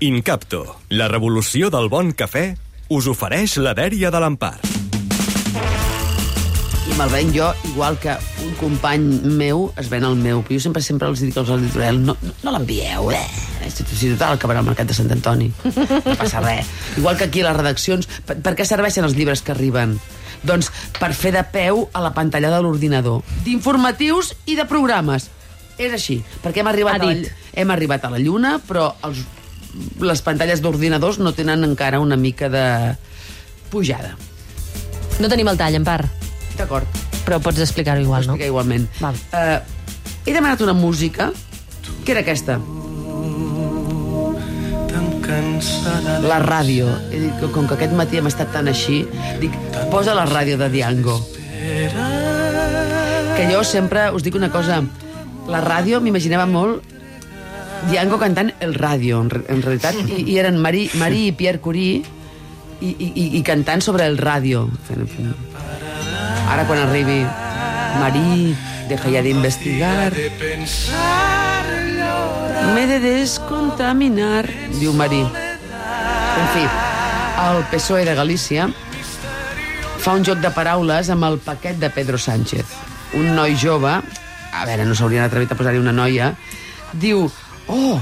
Incapto, la revolució del bon cafè, us ofereix la dèria de l'Empar. I me'l ven jo, igual que un company meu es ven el meu. Però jo sempre sempre els dic als editorials, no, no, no l'envieu, eh? Si, si total acabarà al mercat de Sant Antoni. No passa res. Igual que aquí a les redaccions, per, per què serveixen els llibres que arriben? Doncs per fer de peu a la pantalla de l'ordinador. D'informatius i de programes. És així, perquè hem arribat, a la, hem arribat a la Lluna, però els, les pantalles d'ordinadors no tenen encara una mica de pujada. No tenim el tall, en part, D'acord. però pots explicar-ho igual, no? Explica igualment. Val. Uh, he demanat una música que era aquesta. La ràdio. He dit que com que aquest matí hem estat tan així, dic, posa la ràdio de Diango. Que jo sempre us dic una cosa, la ràdio m'imaginava molt Diango cantant el ràdio, en, en realitat, i, i eren Marí, Marí i Pierre Curie i, i, i- i cantant sobre el ràdio. Ara quan arribi Marí, deja ya de investigar. Me de descontaminar, diu Marí. En fi, el PSOE de Galícia fa un joc de paraules amb el paquet de Pedro Sánchez. Un noi jove, a veure, no s'haurien atrevit a posar-hi una noia, diu, oh,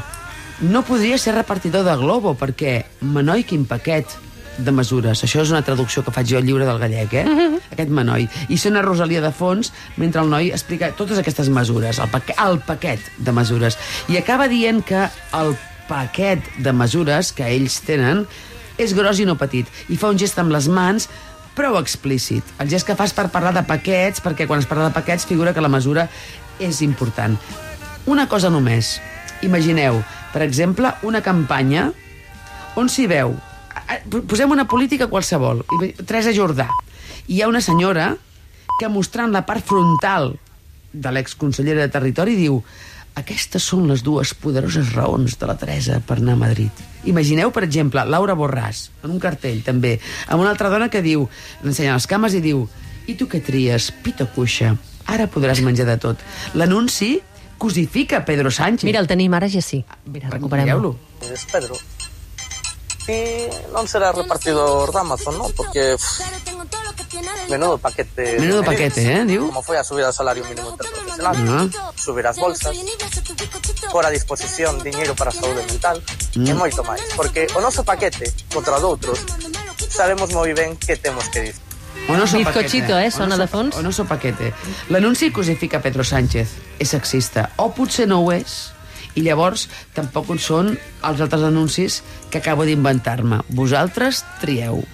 no podria ser repartidor de Globo perquè, menoi, quin paquet de mesures. Això és una traducció que faig jo al llibre del gallec, eh? Aquest menoi. I sona Rosalia de fons mentre el noi explica totes aquestes mesures, el, paquet, el paquet de mesures. I acaba dient que el paquet de mesures que ells tenen és gros i no petit. I fa un gest amb les mans prou explícit. El gest que fas per parlar de paquets, perquè quan es parla de paquets figura que la mesura és important. Una cosa només. Imagineu, per exemple, una campanya on s'hi veu... Posem una política qualsevol. Teresa Jordà. Hi ha una senyora que mostrant la part frontal de l'exconsellera de Territori diu aquestes són les dues poderoses raons de la Teresa per anar a Madrid. Imagineu, per exemple, Laura Borràs, en un cartell també, amb una altra dona que diu, l'ensenya les cames i diu i tu què tries, pito cuixa, ara podràs menjar de tot. L'anunci cosifica Pedro Sánchez. Mira, el tenim ara ja sí. Mira, recuperem-lo. Es Pedro. Y no será repartidor de Amazon, ¿no? Porque uf, menudo paquete. Menudo paquete, ¿eh? Digo. Como fue a subir al salario mínimo interprofesional, Ah. subir as bolsas, por a disposición dinero para a saúde mental e moito máis. Porque o noso paquete contra doutros sabemos moi ben que temos que dicir. O no so Bizcochito, eh, sona no de fons. O no so paquete. L'anunci cosifica Pedro Sánchez. És sexista. O potser no ho és. I llavors tampoc són els altres anuncis que acabo d'inventar-me. Vosaltres trieu.